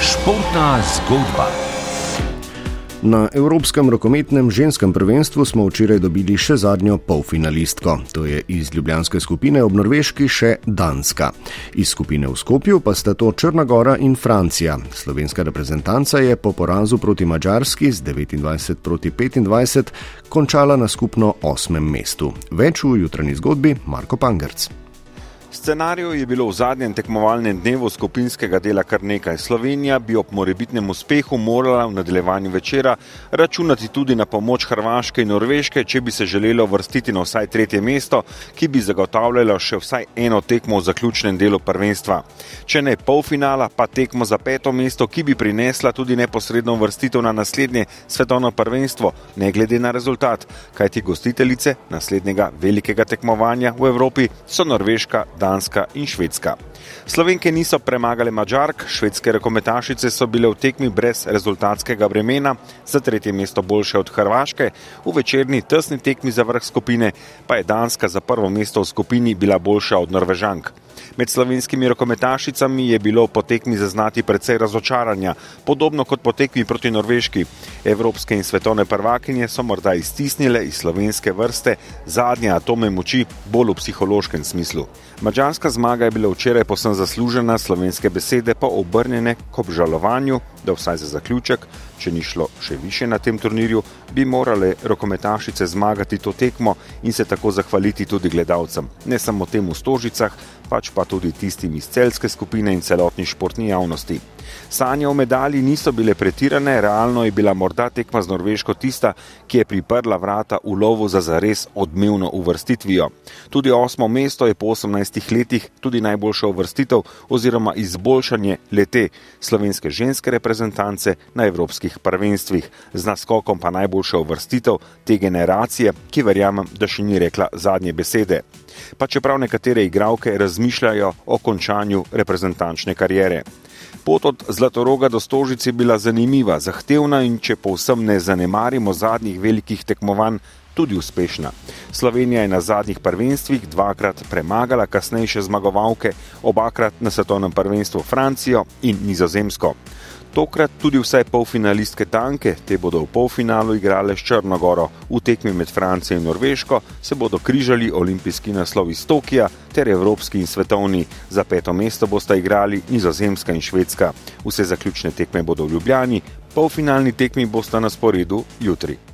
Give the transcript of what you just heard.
Športna zgodba. Na Evropskem rokometnem ženskem prvenstvu smo včeraj dobili še zadnjo polfinalistko. To je iz ljubljanske skupine ob Norveški še Danska. Iz skupine v Skopju pa sta to Črna Gora in Francija. Slovenska reprezentanca je po porazu proti Mačarski z 29 proti 25 končala na skupno osmem mestu. Več v jutranji zgodbi Marko Pangerc. Scenarijev je bilo v zadnjem tekmovalnem dnevu skupinskega dela kar nekaj. Slovenija bi ob morebitnem uspehu morala v nadaljevanju večera računati tudi na pomoč Hrvaške in Norveške, če bi se želelo vrstiti na vsaj tretje mesto, ki bi zagotavljalo še vsaj eno tekmo v zaključnem delu prvenstva. Če ne polfinala, pa tekmo za peto mesto, ki bi prinesla tudi neposredno vrstitev na naslednje svetovno prvenstvo, ne glede na rezultat, kajti gostiteljice naslednjega velikega tekmovanja v Evropi so Norveška, Danska in Švedska. Slovenke niso premagale Mačark, švedske rekometašice so bile v tekmi brez rezultatskega bremena, za tretje mesto boljše od Hrvaške, v večerni tesni tekmi za vrh skupine pa je Danska za prvo mesto v skupini bila boljša od Norvežank. Med slovenskimi rokometašicami je bilo po tekmi zaznati precej razočaranja, podobno kot po tekmi proti Norveški. Evropske in svetovne prvakinje so morda iztisnile iz slovenske vrste zadnje atome moči, bolj v psihološkem smislu. Mačarska zmaga je bila včeraj posem zaslužena, slovenske besede pa obrnjene k obžalovanju, da vsaj za zaključek, če ni šlo še više na tem turnirju, bi morale rokometašice zmagati to tekmo in se tako zahvaliti tudi gledalcem, ne samo tem v stožicah, pač pa tudi tistim iz celske skupine in celotni športni javnosti. Sanje o medalji niso bile pretirane, realno je bila morda tekma z Norveško tista, ki je priprla vrata v lovu za zares odmevno uvrstitvijo. Tudi osmo mesto je po 18 letih tudi najboljša uvrstitev oziroma izboljšanje lete slovenske ženske reprezentance na evropskih prvenstvih, z naskokom pa najboljša uvrstitev te generacije, ki verjamem, da še ni rekla zadnje besede. Pa čeprav nekatere igralke razmišljajo o končanju reprezentančne karijere. Pot od Zlatoroga do Stožice je bila zanimiva, zahtevna in če povsem ne zanemarimo zadnjih velikih tekmovanj, tudi uspešna. Slovenija je na zadnjih prvenstvih dvakrat premagala kasnejše zmagovalke, obakrat na svetovnem prvenstvu Francijo in Nizozemsko. Tokrat tudi vse polfinalistke tanke, te bodo v polfinalu igrale s Črnogoro. V tekmi med Francijo in Norveško se bodo križali olimpijski naslov iz Tokija ter evropski in svetovni. Za peto mesto bosta igrali Nizozemska in Švedska. Vse zaključne tekme bodo v Ljubljani, polfinalni tekmi bosta na sporedu jutri.